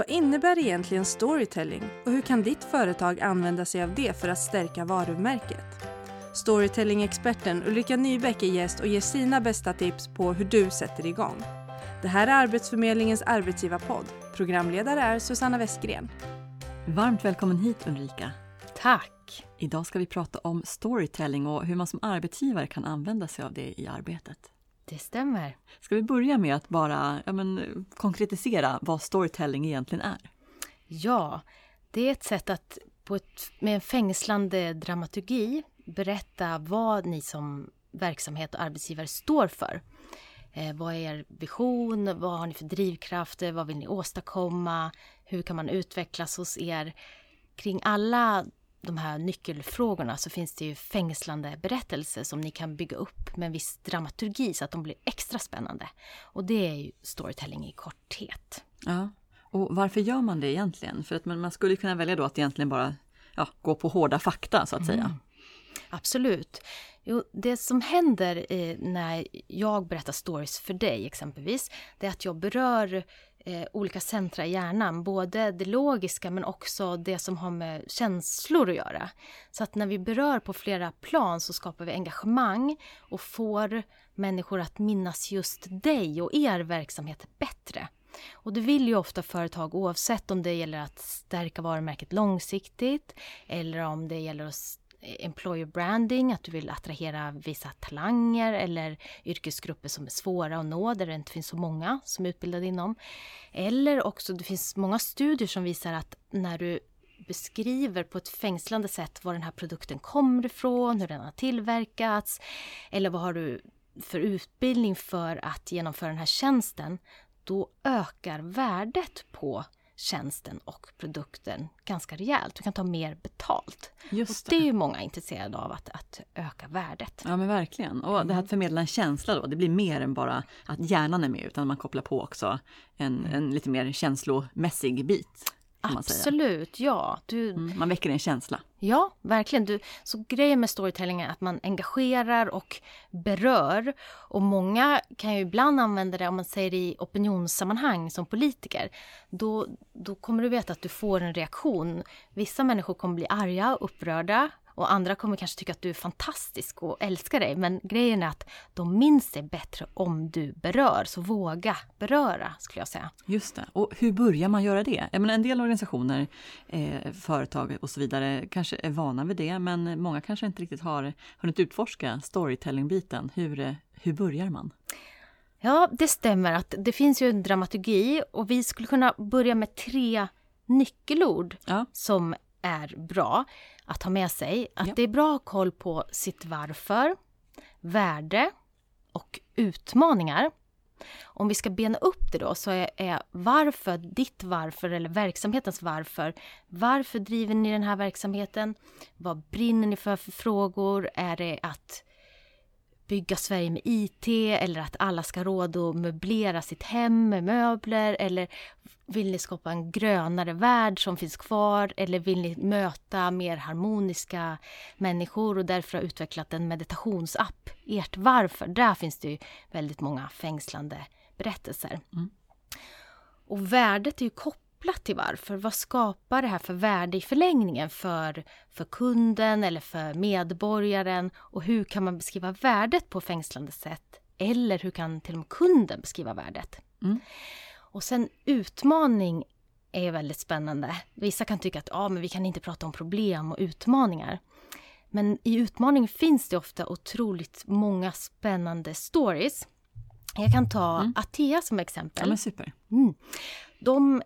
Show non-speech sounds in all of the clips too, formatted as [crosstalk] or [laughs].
Vad innebär egentligen storytelling och hur kan ditt företag använda sig av det för att stärka varumärket? Storytelling-experten Ulrika Nybeck är gäst och ger sina bästa tips på hur du sätter igång. Det här är Arbetsförmedlingens arbetsgivarpodd. Programledare är Susanna Westgren. Varmt välkommen hit Ulrika. Tack! Idag ska vi prata om storytelling och hur man som arbetsgivare kan använda sig av det i arbetet. Det stämmer. Ska vi börja med att bara ja, men, konkretisera vad storytelling egentligen är? Ja, det är ett sätt att på ett, med en fängslande dramaturgi berätta vad ni som verksamhet och arbetsgivare står för. Eh, vad är er vision? Vad har ni för drivkrafter? Vad vill ni åstadkomma? Hur kan man utvecklas hos er? Kring alla de här nyckelfrågorna så finns det ju fängslande berättelser som ni kan bygga upp med en viss dramaturgi så att de blir extra spännande. Och det är ju storytelling i korthet. Ja, och varför gör man det egentligen? För att man, man skulle kunna välja då att egentligen bara ja, gå på hårda fakta så att säga. Mm. Absolut. Jo, det som händer när jag berättar stories för dig exempelvis, det är att jag berör eh, olika centra i hjärnan. Både det logiska men också det som har med känslor att göra. Så att när vi berör på flera plan så skapar vi engagemang och får människor att minnas just dig och er verksamhet bättre. Och det vill ju ofta företag oavsett om det gäller att stärka varumärket långsiktigt eller om det gäller att employer branding, att du vill attrahera vissa talanger eller yrkesgrupper som är svåra att nå, där det inte finns så många som är utbildade inom. Eller också, det finns många studier som visar att när du beskriver på ett fängslande sätt var den här produkten kommer ifrån, hur den har tillverkats, eller vad har du för utbildning för att genomföra den här tjänsten, då ökar värdet på tjänsten och produkten ganska rejält. Du kan ta mer betalt. Just det. Och det är ju många intresserade av, att, att öka värdet. Ja men verkligen. Och det här att förmedla en känsla då, det blir mer än bara att hjärnan är med utan man kopplar på också en, en lite mer känslomässig bit. Absolut, ja. Du... Mm, man väcker en känsla. Ja, verkligen. Du, så grejen med storytelling är att man engagerar och berör. Och många kan ju ibland använda det, om man säger i opinionssammanhang som politiker. Då, då kommer du veta att du får en reaktion. Vissa människor kommer bli arga, upprörda och andra kommer kanske tycka att du är fantastisk och älskar dig. Men grejen är att de minns dig bättre om du berör. Så våga beröra, skulle jag säga. Just det. Och hur börjar man göra det? Jag menar, en del organisationer, eh, företag och så vidare kanske är vana vid det. Men många kanske inte riktigt har hunnit utforska storytelling-biten. Hur, eh, hur börjar man? Ja, det stämmer att det finns ju en dramaturgi och vi skulle kunna börja med tre nyckelord ja. som är bra att ha med sig. Att ja. det är bra att ha koll på sitt varför, värde och utmaningar. Om vi ska bena upp det då så är, är varför, ditt varför eller verksamhetens varför. Varför driver ni den här verksamheten? Vad brinner ni för för frågor? Är det att bygga Sverige med IT eller att alla ska råd att möblera sitt hem med möbler eller vill ni skapa en grönare värld som finns kvar eller vill ni möta mer harmoniska människor och därför har utvecklat en meditationsapp? Ert varför, där finns det ju väldigt många fängslande berättelser. Mm. Och värdet är ju kopplat kopplat till varför. Vad skapar det här för värde i förlängningen för, för kunden eller för medborgaren? Och hur kan man beskriva värdet på fängslande sätt? Eller hur kan till och med kunden beskriva värdet? Mm. Och sen utmaning är väldigt spännande. Vissa kan tycka att ah, men vi kan inte prata om problem och utmaningar. Men i utmaning finns det ofta otroligt många spännande stories. Jag kan ta mm. Atea som exempel. Ja, men super. Mm. De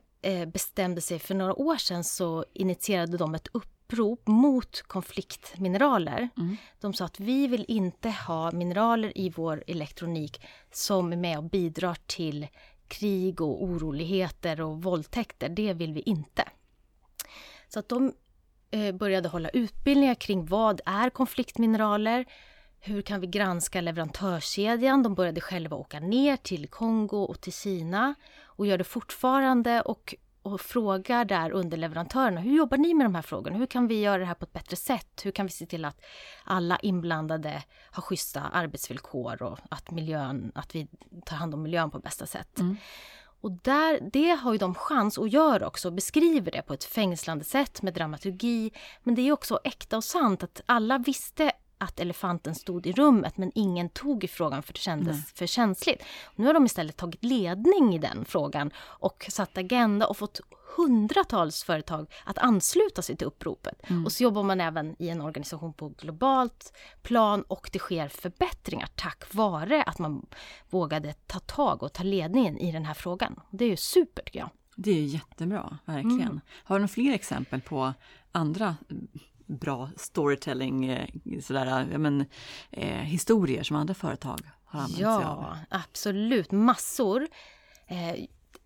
bestämde sig för några år sedan så initierade de ett upprop mot konfliktmineraler. Mm. De sa att vi vill inte ha mineraler i vår elektronik som är med och bidrar till krig och oroligheter och våldtäkter. Det vill vi inte. Så att de eh, började hålla utbildningar kring vad är konfliktmineraler? Hur kan vi granska leverantörskedjan? De började själva åka ner till Kongo och till Kina och gör det fortfarande och, och frågar där underleverantörerna. Hur jobbar ni med de här frågorna? Hur kan vi göra det här på ett bättre sätt? Hur kan vi se till att alla inblandade har schyssta arbetsvillkor och att, miljön, att vi tar hand om miljön på bästa sätt? Mm. Och där, det har ju de chans att göra också, beskriver det på ett fängslande sätt med dramaturgi. Men det är också äkta och sant att alla visste att elefanten stod i rummet men ingen tog i frågan för det kändes Nej. för känsligt. Nu har de istället tagit ledning i den frågan och satt agenda och fått hundratals företag att ansluta sig till uppropet. Mm. Och så jobbar man även i en organisation på globalt plan och det sker förbättringar tack vare att man vågade ta tag och ta ledningen i den här frågan. Det är ju super tycker jag. Det är jättebra, verkligen. Mm. Har du några fler exempel på andra bra storytelling, eh, sådär, ja, men, eh, historier som andra företag har använt ja, sig av? Ja, absolut. Massor. Eh,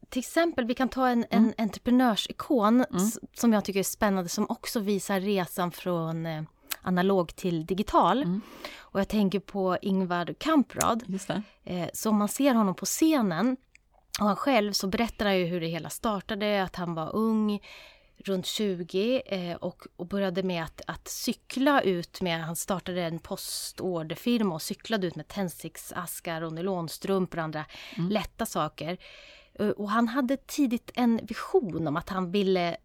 till exempel, vi kan ta en, mm. en entreprenörsikon mm. som jag tycker är spännande som också visar resan från eh, analog till digital. Mm. Och jag tänker på Ingvar Kamprad. Eh, så om man ser honom på scenen och han själv så berättar han ju hur det hela startade, att han var ung, runt 20 eh, och, och, började med att, att, cykla ut med, han startade en postorderfirma och cyklade ut med tändsticksaskar och nylonstrumpor och andra mm. lätta saker. Eh, och han hade tidigt en vision om att han ville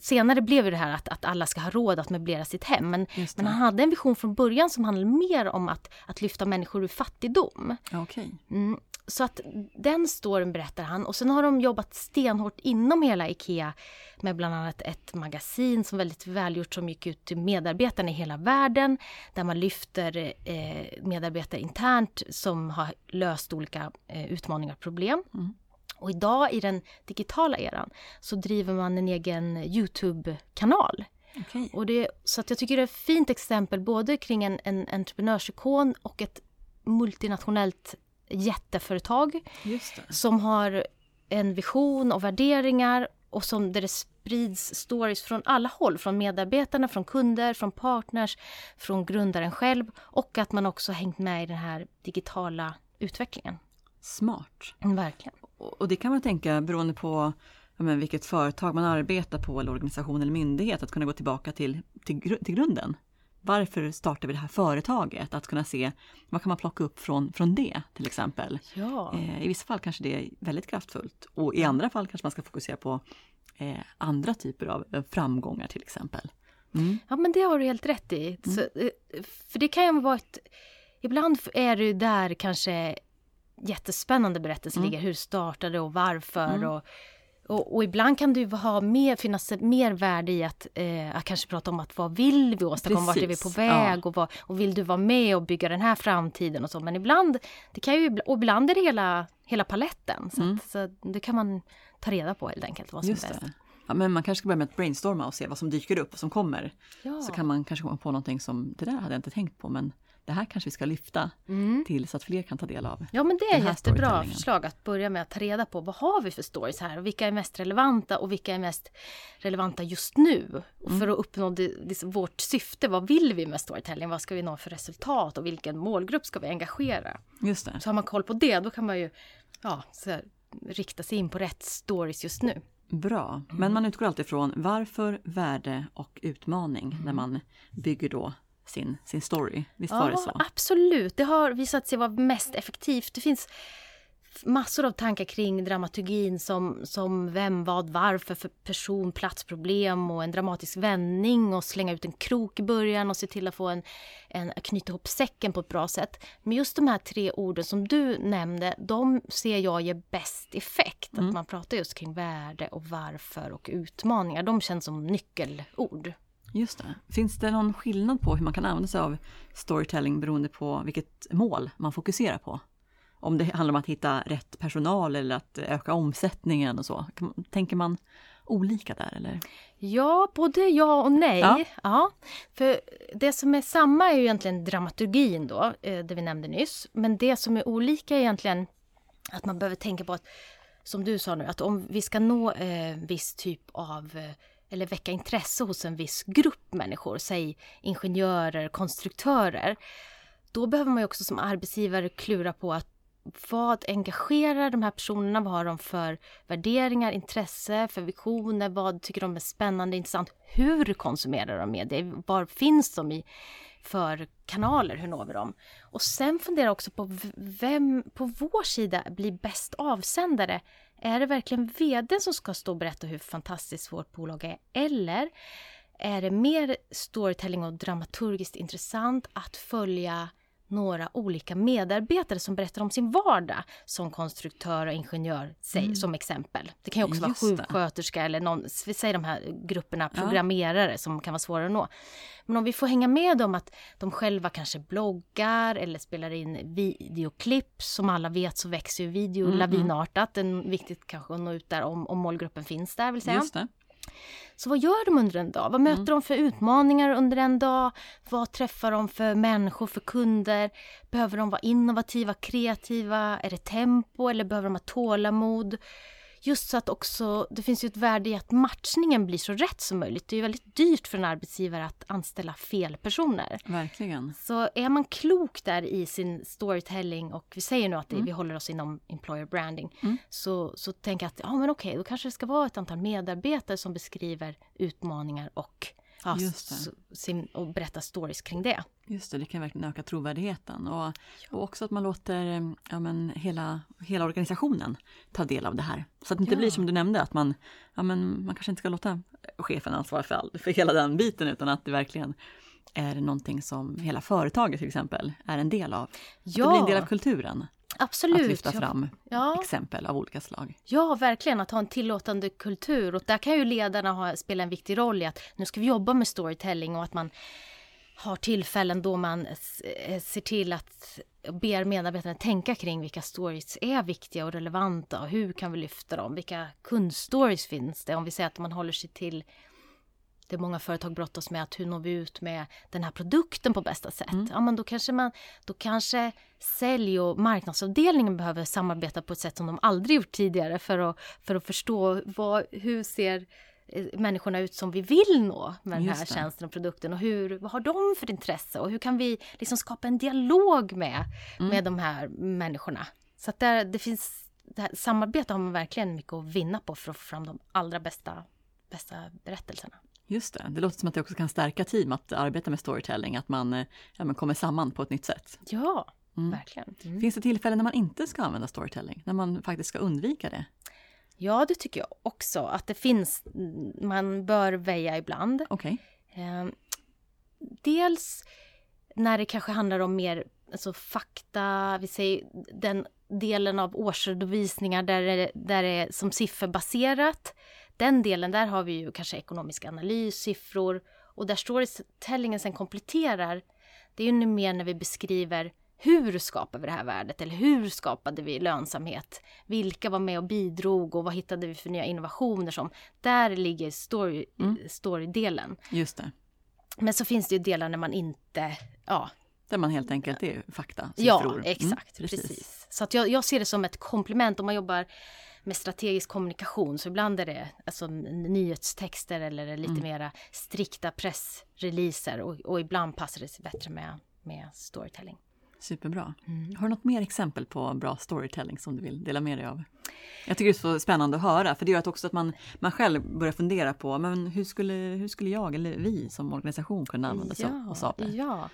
Senare blev det här att, att alla ska ha råd att möblera sitt hem. Men, men han hade en vision från början som handlade mer om att, att lyfta människor ur fattigdom. Okay. Mm, så att den storyn berättar han. Och sen har de jobbat stenhårt inom hela IKEA med bland annat ett magasin som väldigt välgjort som gick ut till medarbetarna i hela världen. Där man lyfter eh, medarbetare internt som har löst olika eh, utmaningar och problem. Mm. Och idag i den digitala eran så driver man en egen Youtube-kanal. Okay. Och det, så att jag tycker det är ett fint exempel både kring en, en entreprenörsikon och ett multinationellt jätteföretag som har en vision och värderingar och som där det sprids stories från alla håll, från medarbetarna, från kunder, från partners, från grundaren själv och att man också hängt med i den här digitala utvecklingen. Smart. Verkligen. Och det kan man tänka beroende på men, vilket företag man arbetar på eller organisation eller myndighet, att kunna gå tillbaka till, till, till grunden. Varför startar vi det här företaget? Att kunna se vad kan man plocka upp från, från det till exempel. Ja. Eh, I vissa fall kanske det är väldigt kraftfullt och i andra fall kanske man ska fokusera på eh, andra typer av framgångar till exempel. Mm. Ja men det har du helt rätt i. Mm. Så, eh, för det kan ju vara ett... Ibland är det där kanske jättespännande berättelse mm. ligger. Hur startade och varför mm. och och, och, ibland kan det ha mer, finnas mer värde i att, eh, att kanske prata om att vad vill vi åstadkomma, vart är vi på väg ja. och, vad, och vill du vara med och bygga den här framtiden och så. Men ibland, det kan ju, och ibland är det hela, hela paletten. Så, mm. att, så det kan man ta reda på helt enkelt vad som Just är bäst. Det. Ja, men man kanske ska börja med att brainstorma och se vad som dyker upp och som kommer. Ja. Så kan man kanske komma på någonting som, det där hade jag inte tänkt på men det här kanske vi ska lyfta mm. till så att fler kan ta del av. Ja men det är jättebra förslag att börja med att ta reda på vad har vi för stories här och vilka är mest relevanta och vilka är mest relevanta just nu. Mm. För att uppnå det, det, vårt syfte, vad vill vi med storytelling? Vad ska vi nå för resultat och vilken målgrupp ska vi engagera? Just det. Så har man koll på det då kan man ju ja, så rikta sig in på rätt stories just nu. Bra, mm. men man utgår alltid från varför, värde och utmaning när mm. man bygger då sin, sin story. Visst ja, var det så? Absolut, det har visat sig vara mest effektivt. Det finns massor av tankar kring dramaturgin som, som vem, vad, varför för person, platsproblem och en dramatisk vändning och slänga ut en krok i början och se till att få en, en knyta ihop säcken på ett bra sätt. Men just de här tre orden som du nämnde, de ser jag ger bäst effekt. Mm. Att man pratar just kring värde och varför och utmaningar. De känns som nyckelord. Just det. Finns det någon skillnad på hur man kan använda sig av storytelling beroende på vilket mål man fokuserar på? Om det handlar om att hitta rätt personal eller att öka omsättningen och så. Tänker man olika där eller? Ja, både ja och nej. Ja. ja. För det som är samma är ju egentligen dramaturgin då, eh, det vi nämnde nyss. Men det som är olika är egentligen att man behöver tänka på att, som du sa nu, att om vi ska nå eh, viss typ av eh, eller väcka intresse hos en viss grupp människor, säg ingenjörer, konstruktörer, då behöver man ju också som arbetsgivare klura på att vad engagerar de här personerna? Vad har de för värderingar, intresse, för visioner? Vad tycker de är spännande, intressant? Hur konsumerar de media? Var finns de i för kanaler? Hur når vi dem? Och sen fundera också på vem på vår sida blir bäst avsändare är det verkligen vd som ska stå och berätta hur fantastiskt vårt bolag är? Eller är det mer storytelling och dramaturgiskt intressant att följa några olika medarbetare som berättar om sin vardag som konstruktör och ingenjör, säg, mm. som exempel. Det kan ju också Just vara sjuksköterska eller någon, vi säger de här grupperna, programmerare ja. som kan vara svårare att nå. Men om vi får hänga med dem att de själva kanske bloggar eller spelar in videoklipp, som alla vet så växer ju video mm. lavinartat. Det är viktigt kanske att nå ut där om, om målgruppen finns där vill säga. Så vad gör de under en dag? Vad möter mm. de för utmaningar under en dag? Vad träffar de för människor, för kunder? Behöver de vara innovativa, kreativa? Är det tempo eller behöver de ha tålamod? Just så att också, det finns ju ett värde i att matchningen blir så rätt som möjligt. Det är ju väldigt dyrt för en arbetsgivare att anställa fel personer. Verkligen. Så är man klok där i sin storytelling och vi säger nu att det, mm. vi håller oss inom employer branding. Mm. Så, så tänker jag att, ja men okej, då kanske det ska vara ett antal medarbetare som beskriver utmaningar och ja, sin, och berätta stories kring det. Just det, det kan verkligen öka trovärdigheten och, och också att man låter ja, men hela, hela organisationen ta del av det här. Så att det inte ja. blir som du nämnde, att man, ja, men man kanske inte ska låta chefen ansvara för, all, för hela den biten utan att det verkligen är någonting som hela företaget till exempel är en del av. Ja. Det blir en del av kulturen. Absolut. Att lyfta fram ja. exempel av olika slag. Ja, verkligen. Att ha en tillåtande kultur. Och där kan ju ledarna ha, spela en viktig roll i att nu ska vi jobba med storytelling och att man har tillfällen då man eh, ser till att ber medarbetarna tänka kring vilka stories är viktiga och relevanta och hur kan vi lyfta dem? Vilka kundstories finns det? Om vi säger att man håller sig till det många företag brottas med att hur når vi ut med den här produkten på bästa sätt? Mm. Ja, men då kanske man, då kanske sälj och marknadsavdelningen behöver samarbeta på ett sätt som de aldrig gjort tidigare för att, för att förstå vad, hur ser eh, människorna ut som vi vill nå med den här tjänsten och produkten och hur, vad har de för intresse och hur kan vi liksom skapa en dialog med, mm. med de här människorna? Så att där, det finns, det här, samarbete har man verkligen mycket att vinna på för att få fram de allra bästa, bästa berättelserna. Just det, det låter som att det också kan stärka team att arbeta med storytelling, att man, eh, ja, man kommer samman på ett nytt sätt. Ja, mm. verkligen. Mm. Finns det tillfällen när man inte ska använda storytelling, när man faktiskt ska undvika det? Ja, det tycker jag också att det finns. Man bör väja ibland. Okay. Eh, dels när det kanske handlar om mer alltså fakta, vi säger den delen av årsredovisningar där det, där det är som sifferbaserat den delen, där har vi ju kanske ekonomisk analys, siffror och där storytellingen sen kompletterar. Det är ju mer när vi beskriver hur skapar vi det här värdet eller hur skapade vi lönsamhet? Vilka var med och bidrog och vad hittade vi för nya innovationer som? Där ligger story, mm. storydelen. Just det. Men så finns det ju delar när man inte, ja. Där man helt enkelt är fakta, siffror. Ja, exakt. Mm, precis. precis. Så att jag, jag ser det som ett komplement om man jobbar med strategisk kommunikation. Så ibland är det alltså, nyhetstexter eller lite mm. mera strikta pressreleaser och, och, ibland passar det sig bättre med, med storytelling. Superbra. Mm. Har du något mer exempel på bra storytelling som du vill dela med dig av? Jag tycker det är så spännande att höra, för det gör också att man, man själv börjar fundera på men hur skulle, hur skulle jag eller vi som organisation kunna använda ja, oss av det? Ja.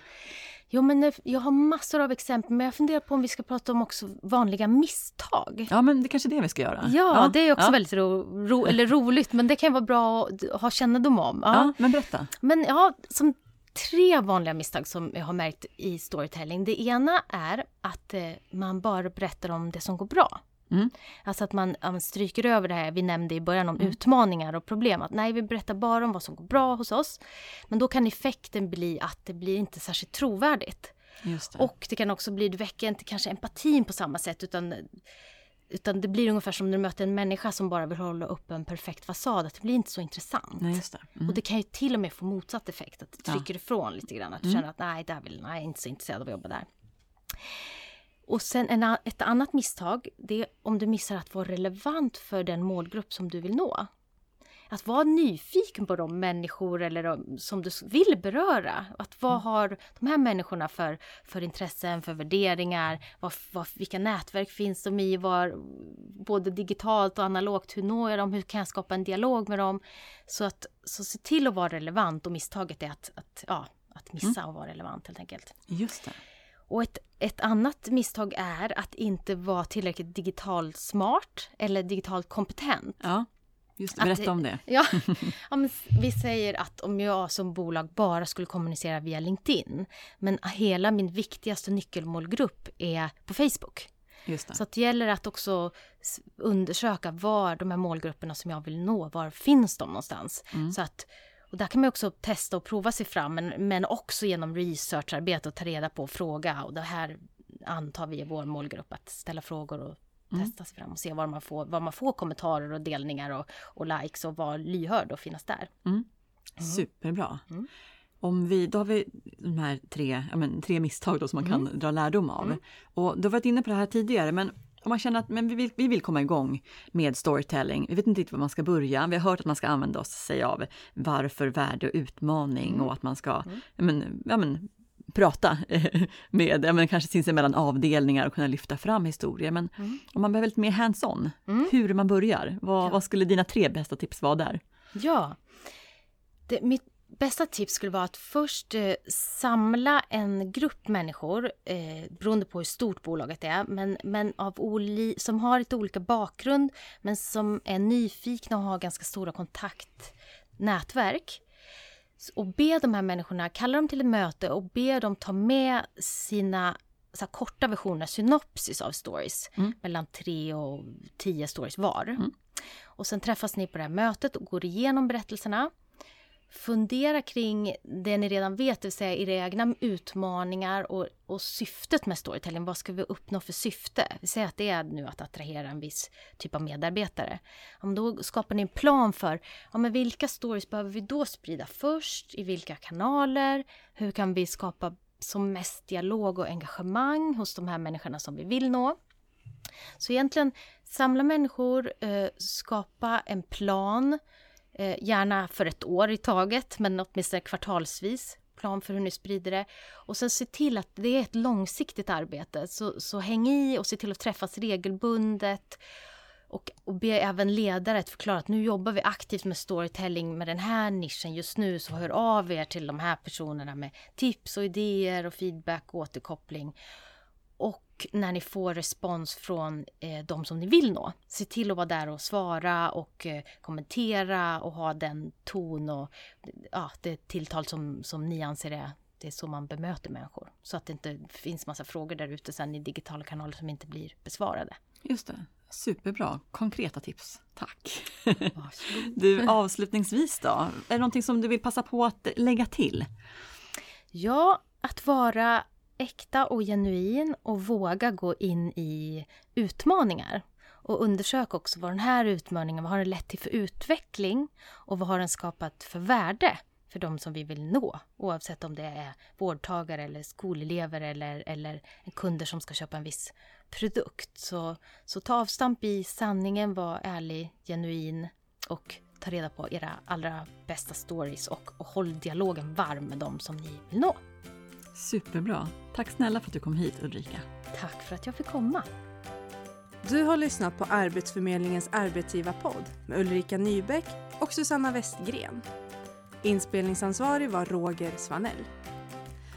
Jo, men jag har massor av exempel, men jag funderar på om vi ska prata om också vanliga misstag. Ja, men det är kanske är det vi ska göra. Ja, ja det är också ja. väldigt ro, ro, eller roligt, men det kan vara bra att ha kännedom om. Ja, ja men berätta. Men ja, som tre vanliga misstag som jag har märkt i storytelling. Det ena är att eh, man bara berättar om det som går bra. Mm. Alltså att man, man stryker över det här vi nämnde i början om mm. utmaningar och problem. Att nej, vi berättar bara om vad som går bra hos oss. Men då kan effekten bli att det blir inte särskilt trovärdigt. Det. Och det kan också bli, du väcker inte kanske empatin på samma sätt utan utan det blir ungefär som när du möter en människa som bara vill hålla upp en perfekt fasad. Att det blir inte så intressant. Nej, det. Mm. Och det kan ju till och med få motsatt effekt. Att det trycker ja. ifrån lite grann. Att du mm. känner att nej, där vill, nej, jag är inte så intresserad av att jobba där. Och sen en, ett annat misstag, det är om du missar att vara relevant för den målgrupp som du vill nå. Att vara nyfiken på de människor eller de, som du vill beröra. Att vad mm. har de här människorna för, för intressen, för värderingar? Vad, vad, vilka nätverk finns de i? Var, både digitalt och analogt, hur når jag dem? Hur kan jag skapa en dialog med dem? Så, att, så se till att vara relevant och misstaget är att, att, ja, att missa mm. att vara relevant helt enkelt. Just det. Och ett, ett annat misstag är att inte vara tillräckligt digitalt smart eller digitalt kompetent. Ja. Just det, berätta att, om det. [laughs] Ja, [laughs] ja vi säger att om jag som bolag bara skulle kommunicera via LinkedIn, men hela min viktigaste nyckelmålgrupp är på Facebook. Så det gäller att också undersöka var de här målgrupperna som jag vill nå, var finns de någonstans? Mm. Så att, och där kan man också testa och prova sig fram, men, men också genom researcharbete och ta reda på och fråga. Och det här antar vi är vår målgrupp, att ställa frågor och mm. testa sig fram och se var man får, var man får kommentarer och delningar och, och likes och vara lyhörd och finnas där. Mm. mm. Superbra. Mm. Om vi, då har vi de här tre, men, tre misstag då som man kan mm. dra lärdom av. Mm. Och du har varit inne på det här tidigare, men om man känner att men vi, vill, vi vill komma igång med storytelling, vi vet inte riktigt var man ska börja. Vi har hört att man ska använda sig av varför, värde och utmaning och att man ska mm. men, ja, men, prata [laughs] med ja, men, kanske sinsemellan avdelningar och kunna lyfta fram historier. Men mm. om man behöver lite mer hands-on, mm. hur man börjar, vad, ja. vad, skulle dina tre bästa tips vara där? Ja, det, mitt bästa tips skulle vara att först eh, samla en grupp människor, eh, beroende på hur stort bolaget är, men, men av oli, som har lite olika bakgrund, men som är nyfikna och har ganska stora kontaktnätverk. Och be de här människorna, kalla dem till ett möte och be dem ta med sina så korta versioner, synopsis av stories, mm. mellan tre och tio stories var. Mm. Och sen träffas ni på det här mötet och går igenom berättelserna fundera kring det ni redan vet, det vill säga era egna utmaningar och, och syftet med storytelling. Vad ska vi uppnå för syfte? Vi säger att det är nu att attrahera en viss typ av medarbetare. Om då skapar ni en plan för ja, men vilka stories behöver vi då sprida först? I vilka kanaler? Hur kan vi skapa som mest dialog och engagemang hos de här människorna som vi vill nå? Så egentligen samla människor, eh, skapa en plan Eh, gärna för ett år i taget, men åtminstone kvartalsvis plan för hur ni sprider det. Och sen se till att det är ett långsiktigt arbete. Så, så häng i och se till att träffas regelbundet. Och, och be även ledare att förklara att nu jobbar vi aktivt med storytelling med den här nischen just nu. Så hör av er till de här personerna med tips och idéer och feedback och återkoppling. Och när ni får respons från eh, de som ni vill nå. Se till att vara där och svara och eh, kommentera och ha den ton och ja, det tilltal som, som ni anser är det är så man bemöter människor. Så att det inte finns massa frågor där ute sen i digitala kanaler som inte blir besvarade. Just det. Superbra, konkreta tips. Tack! Du, avslutningsvis då, är det någonting som du vill passa på att lägga till? Ja, att vara äkta och genuin och våga gå in i utmaningar. Och undersök också vad den här utmaningen, vad har den lett till för utveckling och vad har den skapat för värde för de som vi vill nå. Oavsett om det är vårdtagare eller skolelever eller, eller kunder som ska köpa en viss produkt. Så, så ta avstamp i sanningen, var ärlig, genuin och ta reda på era allra bästa stories och, och håll dialogen varm med dem som ni vill nå. Superbra. Tack snälla för att du kom hit Ulrika. Tack för att jag fick komma. Du har lyssnat på Arbetsförmedlingens arbetsgivarpodd med Ulrika Nybeck och Susanna Westgren. Inspelningsansvarig var Roger Svanell.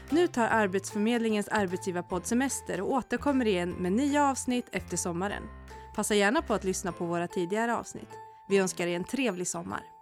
Nu tar Arbetsförmedlingens arbetsgivarpodd semester och återkommer igen med nya avsnitt efter sommaren. Passa gärna på att lyssna på våra tidigare avsnitt. Vi önskar er en trevlig sommar.